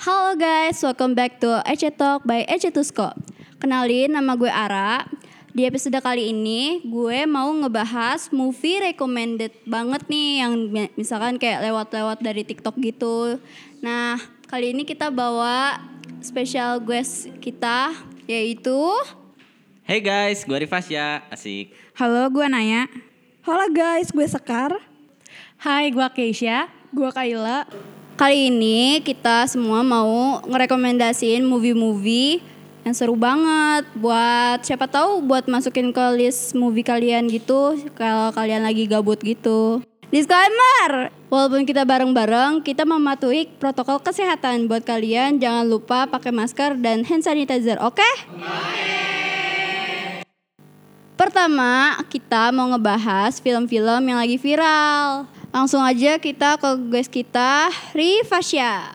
Halo guys, welcome back to Ece Talk by Ece Tusko. Kenalin, nama gue Ara. Di episode kali ini, gue mau ngebahas movie recommended banget nih yang mi- misalkan kayak lewat-lewat dari TikTok gitu. Nah, kali ini kita bawa special guest kita yaitu Hey guys, gue Rifasya, asik. Halo, gue Naya. Halo guys, gue Sekar. Hai, gua Keisha. Gue Kaila. Kali ini kita semua mau ngerekomendasiin movie-movie yang seru banget buat siapa tahu buat masukin ke list movie kalian gitu kalau kalian lagi gabut gitu. Disclaimer, walaupun kita bareng-bareng, kita mematuhi protokol kesehatan buat kalian. Jangan lupa pakai masker dan hand sanitizer, oke? Pertama, kita mau ngebahas film-film yang lagi viral. Langsung aja kita ke guys kita, Rifasya.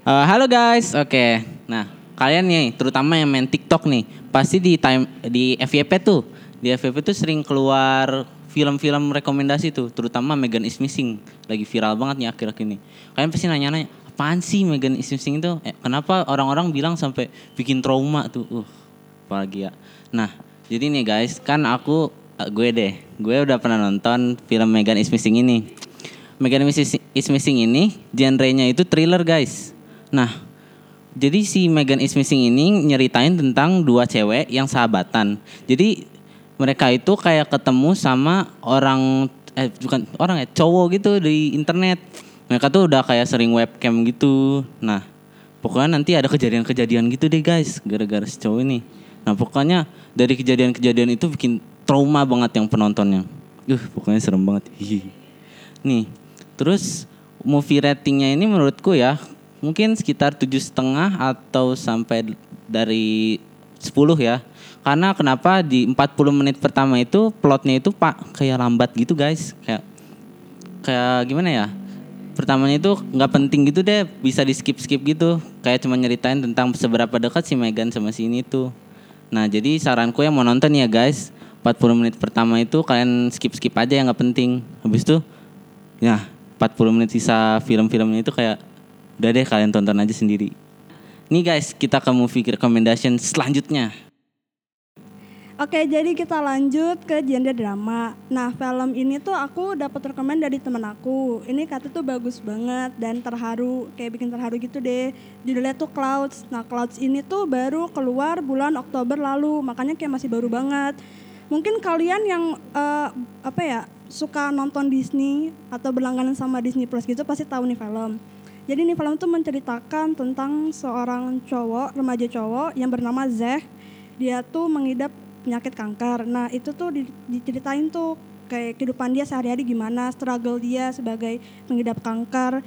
Eh, halo guys, oke. Nah, kalian nih, terutama yang main TikTok nih, pasti di time di FYP tuh, di FYP tuh sering keluar film-film rekomendasi tuh, terutama Megan is Missing, lagi viral banget nih akhir-akhir ini. Kalian pasti nanya-nanya, apaan sih Megan is Missing itu? Eh, kenapa orang-orang bilang sampai bikin trauma tuh? Uh, apalagi ya. Nah, jadi nih guys, kan aku eh, gue deh, gue udah pernah nonton film Megan is Missing ini. Megan is is Missing ini genrenya itu thriller guys. Nah, jadi si Megan is Missing ini nyeritain tentang dua cewek yang sahabatan. Jadi mereka itu kayak ketemu sama orang eh bukan orang ya cowok gitu di internet. Mereka tuh udah kayak sering webcam gitu. Nah, pokoknya nanti ada kejadian-kejadian gitu deh guys gara-gara si cowok ini. Nah, pokoknya dari kejadian-kejadian itu bikin trauma banget yang penontonnya. Uh, pokoknya serem banget. Nih, terus movie ratingnya ini menurutku ya mungkin sekitar tujuh setengah atau sampai dari 10 ya. Karena kenapa di 40 menit pertama itu plotnya itu pak kayak lambat gitu guys, kayak kayak gimana ya? Pertamanya itu nggak penting gitu deh, bisa di skip skip gitu, kayak cuma nyeritain tentang seberapa dekat si Megan sama si ini tuh. Nah jadi saranku yang mau nonton ya guys, 40 menit pertama itu kalian skip skip aja yang nggak penting. Habis itu Ya, 40 menit sisa film-filmnya itu kayak udah deh kalian tonton aja sendiri. Nih guys, kita ke movie recommendation selanjutnya. Oke, jadi kita lanjut ke genre drama. Nah, film ini tuh aku dapat rekomend dari temen aku. Ini kata tuh bagus banget dan terharu, kayak bikin terharu gitu deh. Judulnya tuh Clouds. Nah, Clouds ini tuh baru keluar bulan Oktober lalu, makanya kayak masih baru banget. Mungkin kalian yang eh, apa ya suka nonton Disney atau berlangganan sama Disney Plus gitu pasti tahu nih film. Jadi nih film tuh menceritakan tentang seorang cowok, remaja cowok yang bernama Zeh. Dia tuh mengidap penyakit kanker. Nah, itu tuh di- diceritain tuh kayak kehidupan dia sehari-hari gimana, struggle dia sebagai mengidap kanker.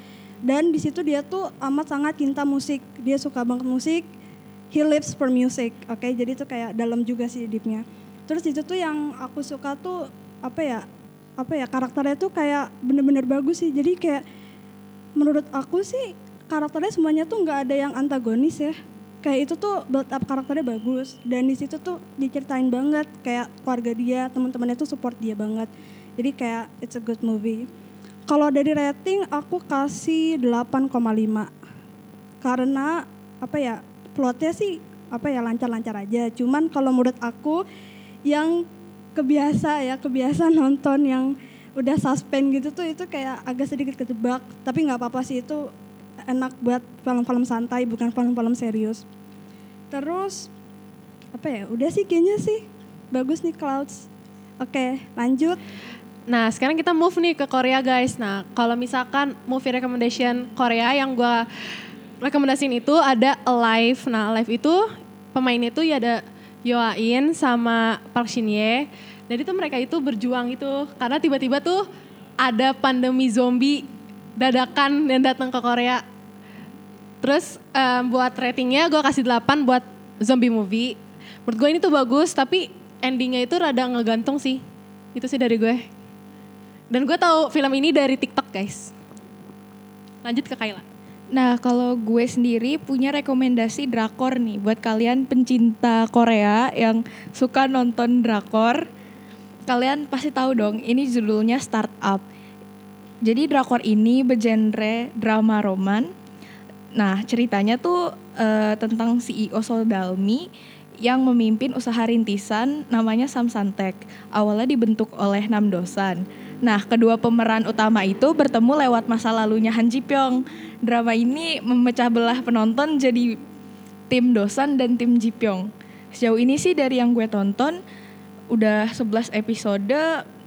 Dan di situ dia tuh amat sangat cinta musik. Dia suka banget musik. He lives for music. Oke, jadi tuh kayak dalam juga sih hidupnya. Terus itu tuh yang aku suka tuh apa ya? Apa ya karakternya tuh kayak bener-bener bagus sih. Jadi kayak menurut aku sih karakternya semuanya tuh nggak ada yang antagonis ya. Kayak itu tuh build up karakternya bagus. Dan di situ tuh diceritain banget kayak keluarga dia teman-temannya tuh support dia banget. Jadi kayak it's a good movie. Kalau dari rating aku kasih 8,5 karena apa ya plotnya sih apa ya lancar-lancar aja. Cuman kalau menurut aku yang kebiasa ya kebiasa nonton yang udah suspend gitu tuh itu kayak agak sedikit ketebak. Tapi nggak apa-apa sih itu enak buat film-film santai bukan film-film serius. Terus apa ya udah sih kayaknya sih. Bagus nih Clouds. Oke lanjut. Nah, sekarang kita move nih ke Korea guys. Nah, kalau misalkan movie recommendation Korea yang gua rekomendasiin itu ada Alive. Nah, Alive itu pemainnya itu ya ada Yoa In sama Park Shin Ye. Dan itu mereka itu berjuang itu karena tiba-tiba tuh ada pandemi zombie dadakan dan datang ke Korea. Terus em, buat ratingnya gue kasih 8 buat zombie movie. Menurut gue ini tuh bagus tapi endingnya itu rada ngegantung sih. Itu sih dari gue. Dan gue tahu film ini dari TikTok guys. Lanjut ke Kayla. Nah, kalau gue sendiri punya rekomendasi drakor nih buat kalian pencinta Korea yang suka nonton drakor. Kalian pasti tahu dong, ini judulnya Startup. Jadi drakor ini bergenre drama roman Nah, ceritanya tuh eh, tentang CEO Soldalmi yang memimpin usaha rintisan namanya Samsantek. Awalnya dibentuk oleh enam dosan. Nah, kedua pemeran utama itu bertemu lewat masa lalunya Han Ji Pyong. Drama ini memecah belah penonton jadi tim dosan dan tim Ji Pyong. Sejauh ini sih dari yang gue tonton udah 11 episode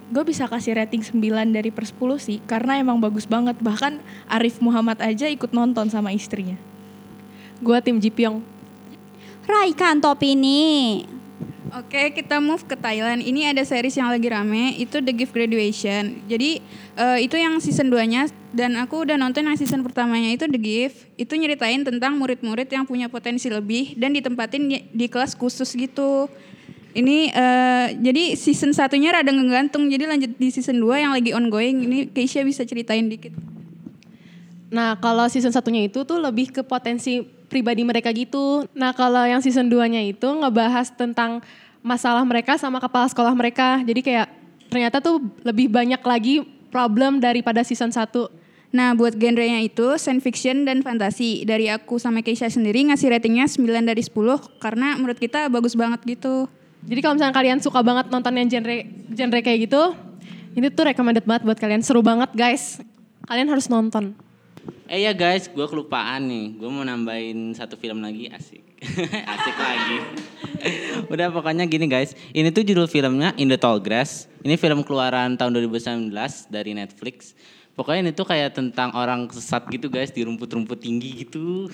gue bisa kasih rating 9 dari per 10 sih karena emang bagus banget bahkan Arif Muhammad aja ikut nonton sama istrinya Gue tim Jipyong. Raikan topi ini. Oke, kita move ke Thailand. Ini ada series yang lagi rame, itu The Gift Graduation. Jadi eh, itu yang season 2-nya dan aku udah nonton yang season pertamanya itu The Gift. Itu nyeritain tentang murid-murid yang punya potensi lebih dan ditempatin di, di kelas khusus gitu. Ini eh, jadi season satunya rada ngegantung, jadi lanjut di season 2 yang lagi ongoing. Ini Keisha bisa ceritain dikit. Nah, kalau season satunya itu tuh lebih ke potensi pribadi mereka gitu. Nah, kalau yang season 2-nya itu ngebahas tentang masalah mereka sama kepala sekolah mereka. Jadi kayak ternyata tuh lebih banyak lagi problem daripada season 1. Nah, buat genrenya itu science fiction dan fantasi. Dari aku sama Keisha sendiri ngasih ratingnya 9 dari 10 karena menurut kita bagus banget gitu. Jadi kalau misalnya kalian suka banget nonton yang genre genre kayak gitu, ini tuh recommended banget buat kalian. Seru banget guys. Kalian harus nonton. Eh ya guys, gue kelupaan nih. Gue mau nambahin satu film lagi, asik. asik lagi. Udah pokoknya gini guys. Ini tuh judul filmnya In the Tall Grass. Ini film keluaran tahun 2019 dari Netflix. Pokoknya ini tuh kayak tentang orang sesat gitu guys di rumput-rumput tinggi gitu.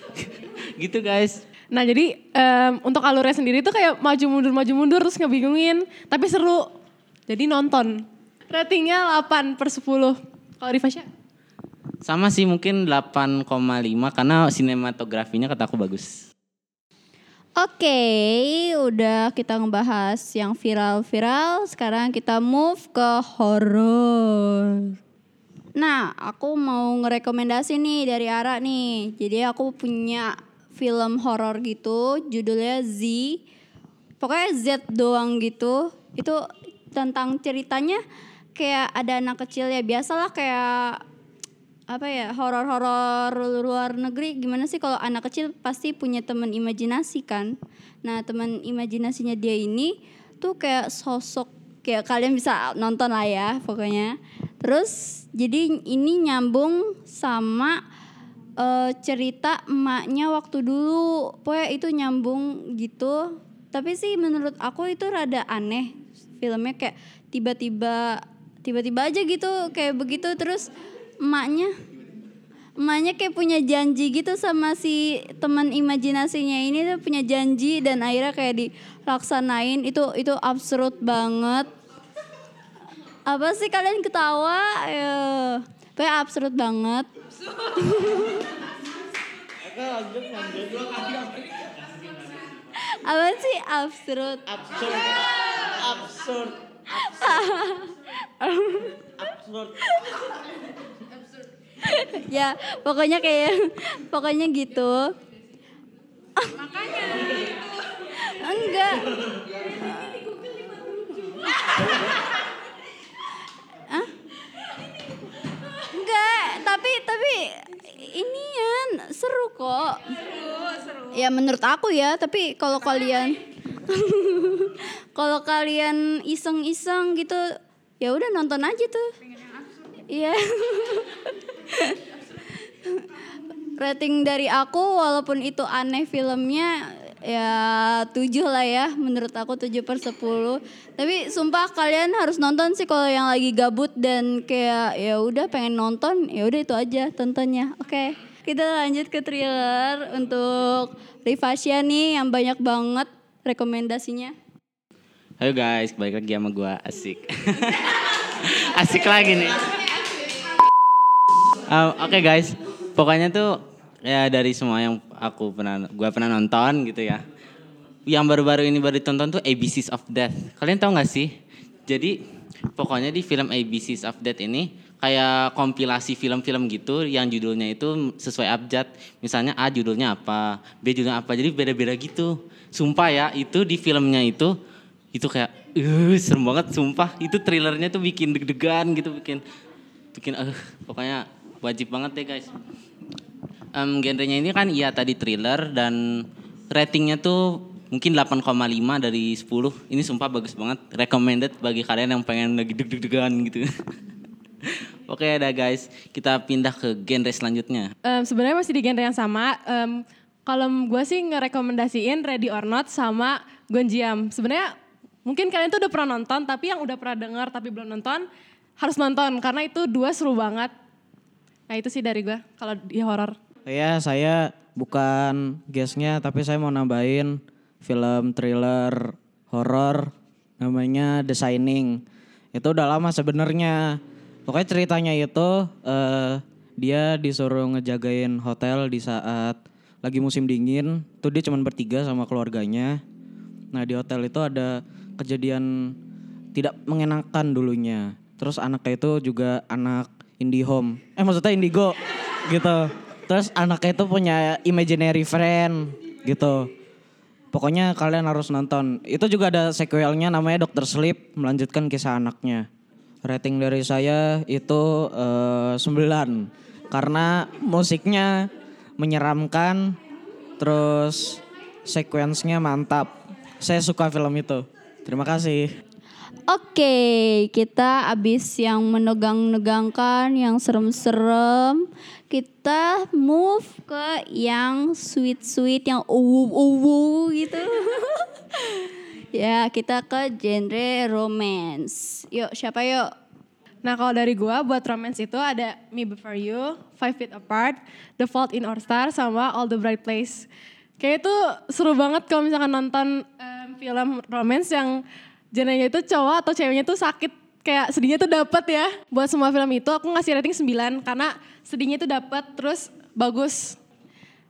gitu guys. Nah jadi em, untuk alurnya sendiri tuh kayak maju mundur maju mundur terus ngebingungin. Tapi seru. Jadi nonton. Ratingnya 8 per 10. Kalau Rifasya? Sama sih mungkin 8,5 karena sinematografinya kataku bagus. Oke, udah kita ngebahas yang viral-viral. Sekarang kita move ke horor. Nah, aku mau ngerekomendasi nih dari Ara nih. Jadi aku punya film horor gitu, judulnya Z. Pokoknya Z doang gitu. Itu tentang ceritanya kayak ada anak kecil ya biasalah kayak apa ya horor-horor luar negeri gimana sih? Kalau anak kecil pasti punya teman imajinasi kan? Nah teman imajinasinya dia ini tuh kayak sosok kayak kalian bisa nonton lah ya pokoknya. Terus jadi ini nyambung sama eh, cerita emaknya waktu dulu. Pokoknya itu nyambung gitu. Tapi sih menurut aku itu rada aneh filmnya kayak tiba-tiba tiba-tiba aja gitu kayak begitu. Terus emaknya. Emaknya kayak punya janji gitu sama si teman imajinasinya ini tuh punya janji dan akhirnya kayak dilaksanain. Itu itu absurd banget. Apa sih kalian ketawa? Ya kayak absurd banget. Apa sih absurd. Absurd. Absurd. ya pokoknya kayak pokoknya gitu. Makanya. Enggak. Enggak tapi tapi inian seru kok. Ya menurut aku ya tapi kalau kalian kalau kalian iseng-iseng gitu ya udah nonton aja tuh iya rating dari aku walaupun itu aneh filmnya ya tujuh lah ya menurut aku tujuh per 10 tapi sumpah kalian harus nonton sih kalau yang lagi gabut dan kayak ya udah pengen nonton ya udah itu aja tontonnya oke kita lanjut ke thriller untuk Rifasya nih yang banyak banget rekomendasinya Ayo guys, balik lagi sama gua asik. asik lagi nih. Um, Oke guys, pokoknya tuh ya dari semua yang aku pernah gua pernah nonton gitu ya. Yang baru-baru ini baru ditonton tuh ABCs of Death. Kalian tahu nggak sih? Jadi pokoknya di film ABCs of Death ini kayak kompilasi film-film gitu yang judulnya itu sesuai abjad. Misalnya A judulnya apa, B judulnya apa. Jadi beda-beda gitu. Sumpah ya, itu di filmnya itu itu kayak uh, serem banget sumpah. Itu trailernya tuh bikin deg-degan gitu, bikin bikin eh pokoknya wajib banget deh guys. em, genrenya ini kan iya tadi thriller dan ratingnya tuh mungkin 8,5 dari 10. Ini sumpah bagus banget. Recommended bagi kalian yang pengen lagi deg-degan gitu. Oke dah guys, kita pindah ke genre selanjutnya. Em, Sebenarnya masih di genre yang sama. Em, kalau gue sih ngerekomendasiin Ready or Not sama Gonjiam. Sebenarnya mungkin kalian tuh udah pernah nonton, tapi yang udah pernah dengar tapi belum nonton harus nonton karena itu dua seru banget. Nah itu sih dari gue kalau di horor. Ya, saya bukan guestnya, tapi saya mau nambahin film thriller horor namanya The Shining. Itu udah lama sebenarnya. Pokoknya ceritanya itu eh, dia disuruh ngejagain hotel di saat lagi musim dingin. Tuh dia cuma bertiga sama keluarganya. Nah di hotel itu ada kejadian tidak mengenakan dulunya. Terus anaknya itu juga anak IndiHome. Eh maksudnya Indigo gitu. Terus anaknya itu punya imaginary friend gitu. Pokoknya kalian harus nonton. Itu juga ada sequelnya namanya Dr. Sleep melanjutkan kisah anaknya. Rating dari saya itu eh, 9 karena musiknya menyeramkan terus sequence-nya mantap. Saya suka film itu. Terima kasih. Oke, kita abis yang menegang-negangkan, yang serem-serem, kita move ke yang sweet-sweet, yang uwu-uwu gitu. ya, kita ke genre romance. Yuk, siapa yuk? Nah kalau dari gua buat romance itu ada Me Before You, Five Feet Apart, The Fault in Our Stars, sama All the Bright Place. Kayak itu seru banget kalau misalkan nonton em, film romance yang genrenya itu cowok atau ceweknya tuh sakit kayak sedihnya tuh dapat ya. Buat semua film itu aku ngasih rating 9 karena sedihnya itu dapat terus bagus.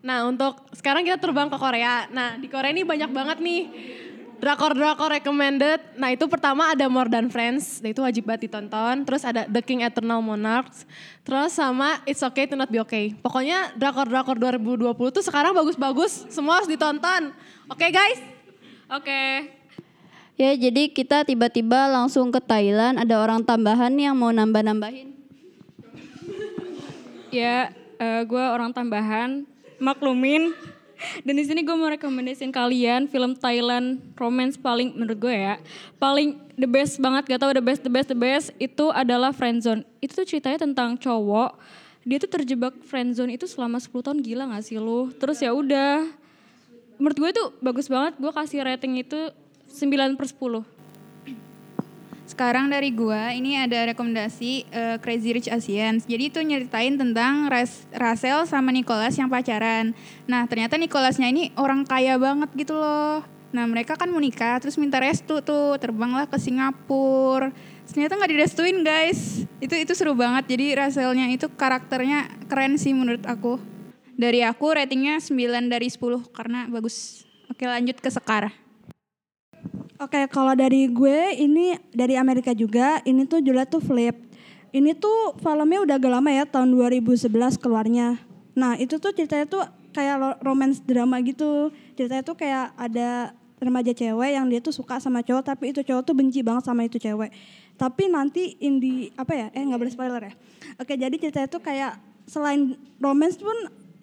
Nah untuk sekarang kita terbang ke Korea. Nah di Korea ini banyak banget nih drakor-drakor recommended. Nah itu pertama ada More Than Friends, nah, itu wajib banget ditonton. Terus ada The King Eternal Monarchs. Terus sama It's Okay to Not Be Okay. Pokoknya drakor-drakor 2020 tuh sekarang bagus-bagus, semua harus ditonton. Oke guys? Oke. Ya, jadi kita tiba-tiba langsung ke Thailand. Ada orang tambahan yang mau nambah-nambahin. Ya, gue orang tambahan, maklumin. Dan di sini gue mau rekomendasiin kalian film Thailand romance paling menurut gue ya, paling the best banget, gak tau the best, the best, the best itu adalah Friendzone. Itu tuh ceritanya tentang cowok, dia tuh terjebak friendzone itu selama 10 tahun gila gak sih lu? Terus ya udah, menurut gue itu bagus banget, gue kasih rating itu 9 per 10. Sekarang dari gua ini ada rekomendasi eh, Crazy Rich Asians. Jadi itu nyeritain tentang Ras Rasel sama Nicholas yang pacaran. Nah ternyata Nicholasnya ini orang kaya banget gitu loh. Nah mereka kan mau nikah terus minta restu tuh terbanglah ke Singapura. Ternyata nggak direstuin guys. Itu itu seru banget. Jadi Raselnya itu karakternya keren sih menurut aku. Dari aku ratingnya 9 dari 10 karena bagus. Oke lanjut ke Sekar. Oke, kalau dari gue ini dari Amerika juga, ini tuh judulnya tuh Flip. Ini tuh filmnya udah agak lama ya, tahun 2011 keluarnya. Nah, itu tuh ceritanya tuh kayak romance drama gitu. Ceritanya tuh kayak ada remaja cewek yang dia tuh suka sama cowok, tapi itu cowok tuh benci banget sama itu cewek. Tapi nanti indi apa ya? Eh nggak boleh spoiler ya. Oke, jadi ceritanya tuh kayak selain romance pun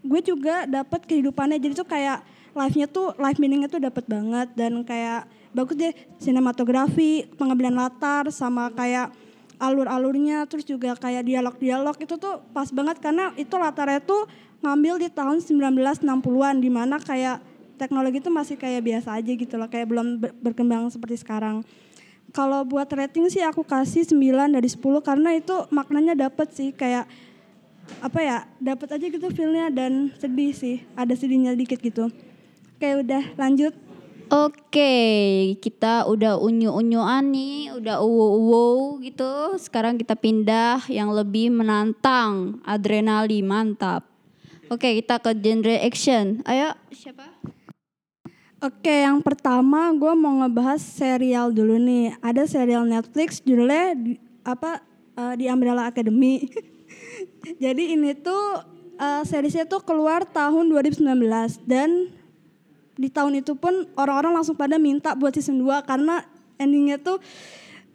gue juga dapat kehidupannya. Jadi tuh kayak life-nya tuh life meaning-nya tuh dapat banget dan kayak bagus deh sinematografi, pengambilan latar sama kayak alur-alurnya terus juga kayak dialog-dialog. Itu tuh pas banget karena itu latarnya tuh ngambil di tahun 1960-an di mana kayak teknologi itu masih kayak biasa aja gitu loh, kayak belum ber- berkembang seperti sekarang. Kalau buat rating sih aku kasih 9 dari 10 karena itu maknanya dapet sih kayak apa ya dapat aja gitu feelnya dan sedih sih ada sedihnya dikit gitu. Oke udah lanjut Oke, kita udah unyu-unyuan nih, udah uwu-uwu gitu. Sekarang kita pindah yang lebih menantang, adrenalin mantap. Oke, kita ke genre action. Ayo, siapa? Oke, yang pertama gue mau ngebahas serial dulu nih. Ada serial Netflix judulnya di- apa eh, di Umbrella Academy. Jadi ini tuh eh, seriesnya tuh keluar tahun 2019 dan di tahun itu pun orang-orang langsung pada minta buat season 2 karena endingnya tuh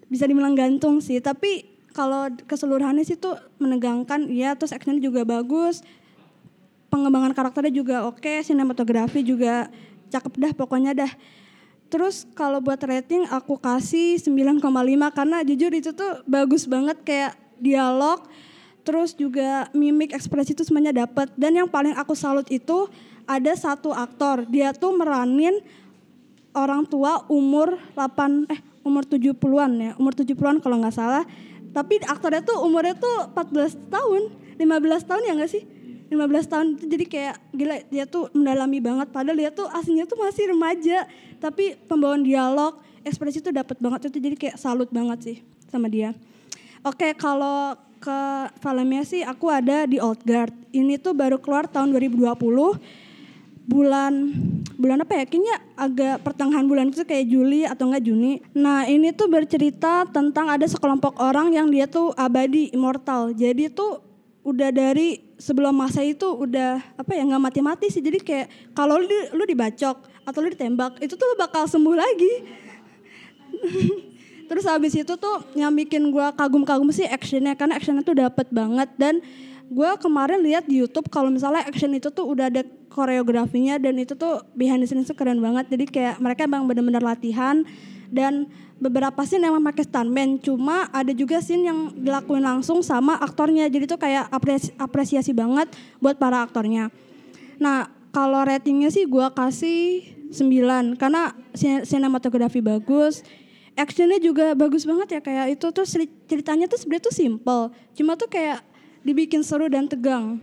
bisa dibilang gantung sih. Tapi kalau keseluruhannya sih tuh menegangkan, ya terus actionnya juga bagus pengembangan karakternya juga oke, sinematografi juga cakep dah pokoknya dah. Terus kalau buat rating aku kasih 9,5 karena jujur itu tuh bagus banget kayak dialog, terus juga mimik ekspresi itu semuanya dapat. Dan yang paling aku salut itu ada satu aktor, dia tuh meranin orang tua umur 8 eh umur 70-an ya, umur 70-an kalau nggak salah. Tapi aktornya tuh umurnya tuh 14 tahun, 15 tahun ya nggak sih? 15 tahun. Itu jadi kayak gila dia tuh mendalami banget. Padahal dia tuh aslinya tuh masih remaja. Tapi pembawaan dialog ekspresi tuh dapat banget. Itu jadi kayak salut banget sih sama dia. Oke kalau ke filmnya sih aku ada di Old Guard ini tuh baru keluar tahun 2020 bulan bulan apa ya kayaknya agak pertengahan bulan itu kayak Juli atau enggak Juni. Nah ini tuh bercerita tentang ada sekelompok orang yang dia tuh abadi immortal. Jadi tuh udah dari sebelum masa itu udah apa ya nggak mati-mati sih. Jadi kayak kalau lu, lu dibacok atau lu ditembak itu tuh lu bakal sembuh lagi. Terus habis itu tuh yang bikin gue kagum-kagum sih actionnya karena actionnya tuh dapet banget. Dan gue kemarin lihat di YouTube kalau misalnya action itu tuh udah ada koreografinya dan itu tuh behind the scenes tuh keren banget. Jadi kayak mereka emang bener-bener latihan dan beberapa scene emang pakai stuntman. Cuma ada juga scene yang dilakuin langsung sama aktornya. Jadi tuh kayak apresi- apresiasi banget buat para aktornya. Nah kalau ratingnya sih gue kasih 9 karena sin- sinematografi bagus actionnya juga bagus banget ya kayak itu tuh ceritanya tuh sebenarnya tuh simple cuma tuh kayak dibikin seru dan tegang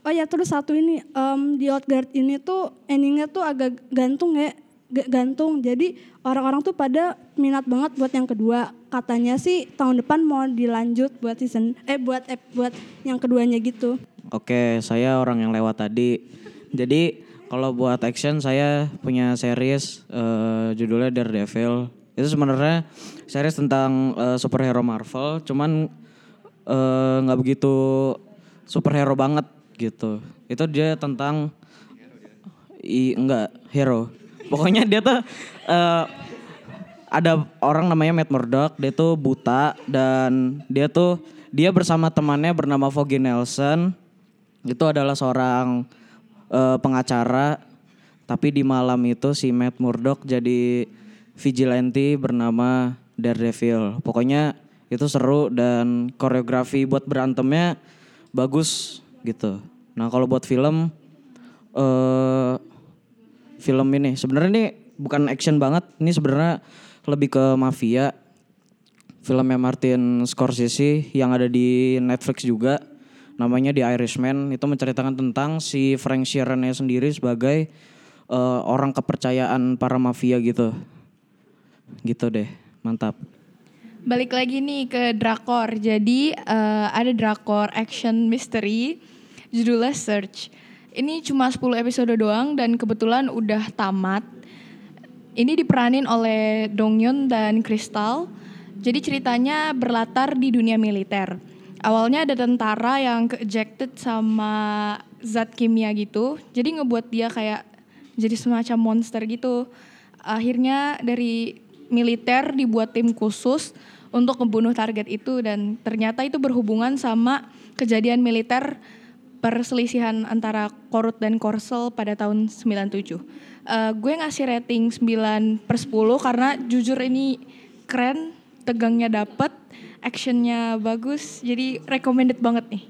oh ya terus satu ini em, di Outguard ini tuh endingnya tuh agak gantung ya gantung jadi orang-orang tuh pada minat banget buat yang kedua katanya sih tahun depan mau dilanjut buat season eh buat eh, buat yang keduanya gitu Oke, saya orang yang lewat tadi. Jadi kalau buat action saya punya series eh, judulnya Daredevil. Itu sebenarnya series tentang eh, superhero Marvel, cuman eh, nggak begitu superhero banget gitu. Itu dia tentang i enggak hero. Pokoknya dia tuh eh, ada orang namanya Matt Murdock, dia tuh buta dan dia tuh dia bersama temannya bernama Foggy Nelson. Itu adalah seorang eh, pengacara tapi di malam itu si Matt Murdock jadi vigilante bernama Daredevil. Pokoknya itu seru dan koreografi buat berantemnya bagus gitu. Nah, kalau buat film eh film ini. Sebenarnya ini bukan action banget. Ini sebenarnya lebih ke mafia. Filmnya Martin Scorsese yang ada di Netflix juga. Namanya The Irishman. Itu menceritakan tentang si Frank Sheeran sendiri sebagai eh, orang kepercayaan para mafia gitu gitu deh mantap Balik lagi nih ke drakor. Jadi eh, ada drakor action mystery judulnya Search. Ini cuma 10 episode doang dan kebetulan udah tamat. Ini diperanin oleh Dong Yun dan Crystal. Jadi ceritanya berlatar di dunia militer. Awalnya ada tentara yang ke-ejected sama zat kimia gitu. Jadi ngebuat dia kayak jadi semacam monster gitu. Akhirnya dari militer dibuat tim khusus untuk membunuh target itu dan ternyata itu berhubungan sama kejadian militer perselisihan antara Korut dan Korsel pada tahun 97. Eh, gue ngasih rating 9 per 10 karena jujur ini keren, tegangnya dapet, actionnya bagus, jadi recommended banget nih.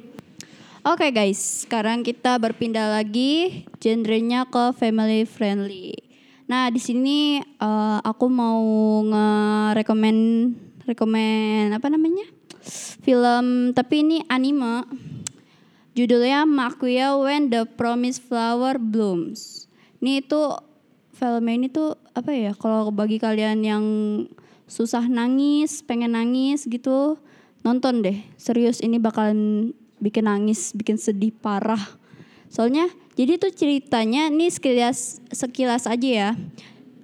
Oke guys, sekarang kita berpindah lagi genrenya ke family friendly. Nah di sini eh, aku mau nge-recommend rekomend apa namanya film tapi ini anime. Judulnya Makuya When the Promised Flower Blooms. Ini itu filmnya ini tuh apa ya? Kalau bagi kalian yang susah nangis, pengen nangis gitu, nonton deh. Serius ini bakalan bikin nangis, bikin sedih parah. Soalnya jadi tuh ceritanya nih sekilas sekilas aja ya.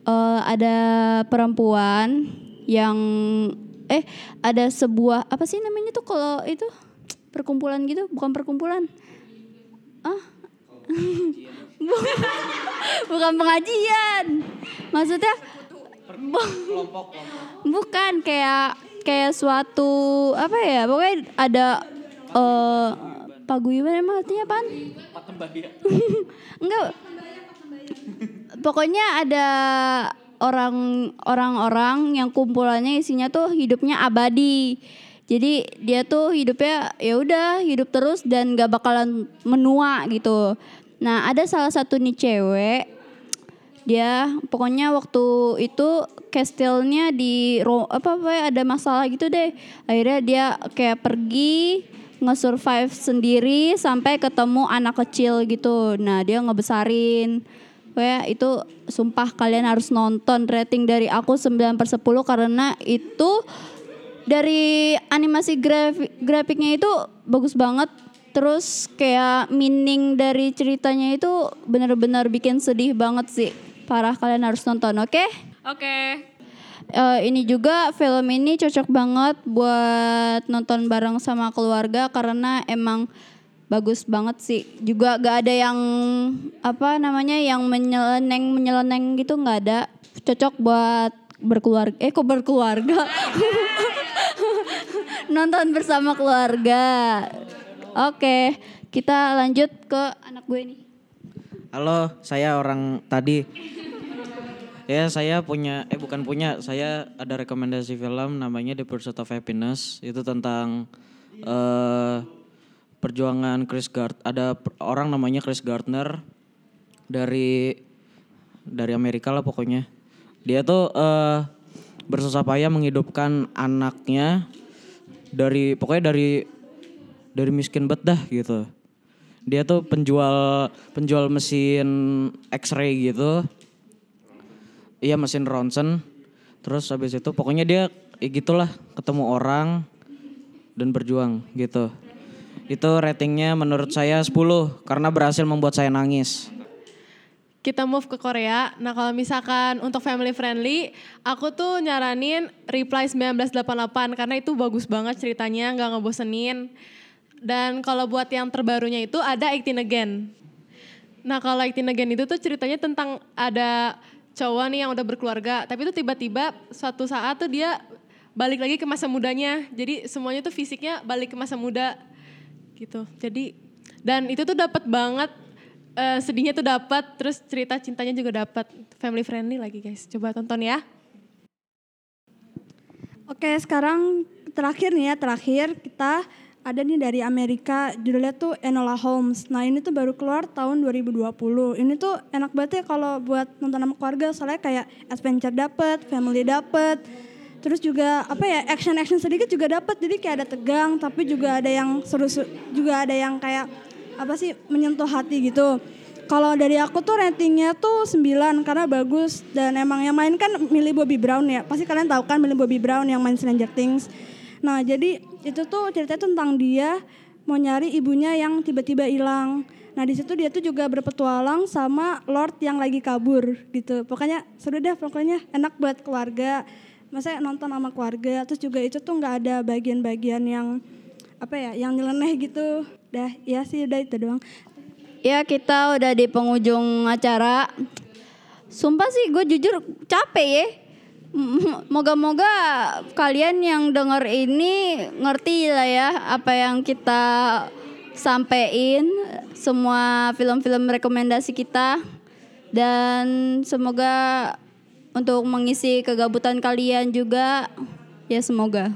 Eh, ada perempuan yang eh ada sebuah apa sih namanya tuh kalau itu perkumpulan gitu, bukan perkumpulan. Ah. bukan pengajian. Maksudnya bu- bukan kayak kayak suatu apa ya pokoknya ada eh paguyuban emang artinya apaan? Enggak. Pokoknya ada orang orang-orang yang kumpulannya isinya tuh hidupnya abadi. Jadi dia tuh hidupnya ya udah hidup terus dan gak bakalan menua gitu. Nah ada salah satu nih cewek dia pokoknya waktu itu kastilnya di apa apa ada masalah gitu deh akhirnya dia kayak pergi nge-survive sendiri sampai ketemu anak kecil gitu. Nah dia ngebesarin. Kayak itu sumpah kalian harus nonton rating dari aku 9 per 10 karena itu dari animasi grafik grafiknya itu bagus banget. Terus kayak meaning dari ceritanya itu benar-benar bikin sedih banget sih. Parah kalian harus nonton oke? Oke. Eh, ini juga film ini cocok banget buat nonton bareng sama keluarga karena emang bagus banget sih. Juga gak ada yang apa namanya yang menyeleneng menyeleneng gitu nggak ada. Cocok buat berkeluarga eh kok berkeluarga? Nonton bersama keluarga. Oke kita lanjut ke anak gue nih. Halo, saya orang tadi. Ya, saya punya eh bukan punya, saya ada rekomendasi film namanya The Pursuit of Happiness. Itu tentang eh perjuangan Chris Gard ada orang namanya Chris Gardner dari dari Amerika lah pokoknya. Dia tuh eh bersusah payah menghidupkan anaknya dari pokoknya dari dari miskin bet dah gitu. Dia tuh penjual penjual mesin X-ray gitu. Iya mesin ronsen. Terus habis itu pokoknya dia ya gitulah ketemu orang dan berjuang gitu. Itu ratingnya menurut saya 10 karena berhasil membuat saya nangis. kita move ke Korea. Nah kalau misalkan untuk family friendly, aku tuh nyaranin Reply 1988 karena itu bagus banget ceritanya, nggak ngebosenin. Dan kalau buat yang terbarunya itu ada 18 Again. Nah kalau 18 Again itu tuh ceritanya tentang ada cowok nih yang udah berkeluarga, tapi itu tiba-tiba suatu saat tuh dia balik lagi ke masa mudanya. Jadi semuanya tuh fisiknya balik ke masa muda gitu. Jadi dan itu tuh dapat banget eh, sedihnya tuh dapat, terus cerita cintanya juga dapat. Family friendly lagi guys. Coba tonton ya. Oke, sekarang terakhir nih ya, terakhir kita ada nih dari Amerika, judulnya tuh Enola Holmes. Nah ini tuh baru keluar tahun 2020. Ini tuh enak banget ya kalau buat nonton sama keluarga, soalnya kayak adventure dapet, family dapet, terus juga apa ya action action sedikit juga dapet. Jadi kayak ada tegang, tapi juga ada yang seru, juga ada yang kayak apa sih menyentuh hati gitu. Kalau dari aku tuh ratingnya tuh 9 karena bagus dan emang yang main kan Millie Bobby Brown ya. Pasti kalian tahu kan Millie Bobby Brown yang main Stranger Things. Nah, jadi itu tuh ceritanya tentang dia mau nyari ibunya yang tiba-tiba hilang. Nah, di situ dia tuh juga berpetualang sama Lord yang lagi kabur gitu. Pokoknya seru deh pokoknya enak buat keluarga. Masa nonton sama keluarga terus juga itu tuh nggak ada bagian-bagian yang apa ya, yang nyeleneh gitu. Dah, ya sih udah itu doang. Ya kita udah di penghujung acara. Sumpah sih gue jujur capek ya. Moga-moga kalian yang denger ini ngerti lah ya apa yang kita sampein semua film-film rekomendasi kita dan semoga untuk mengisi kegabutan kalian juga ya semoga.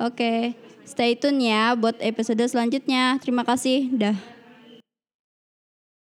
Oke, stay tune ya buat episode selanjutnya. Terima kasih. Dah.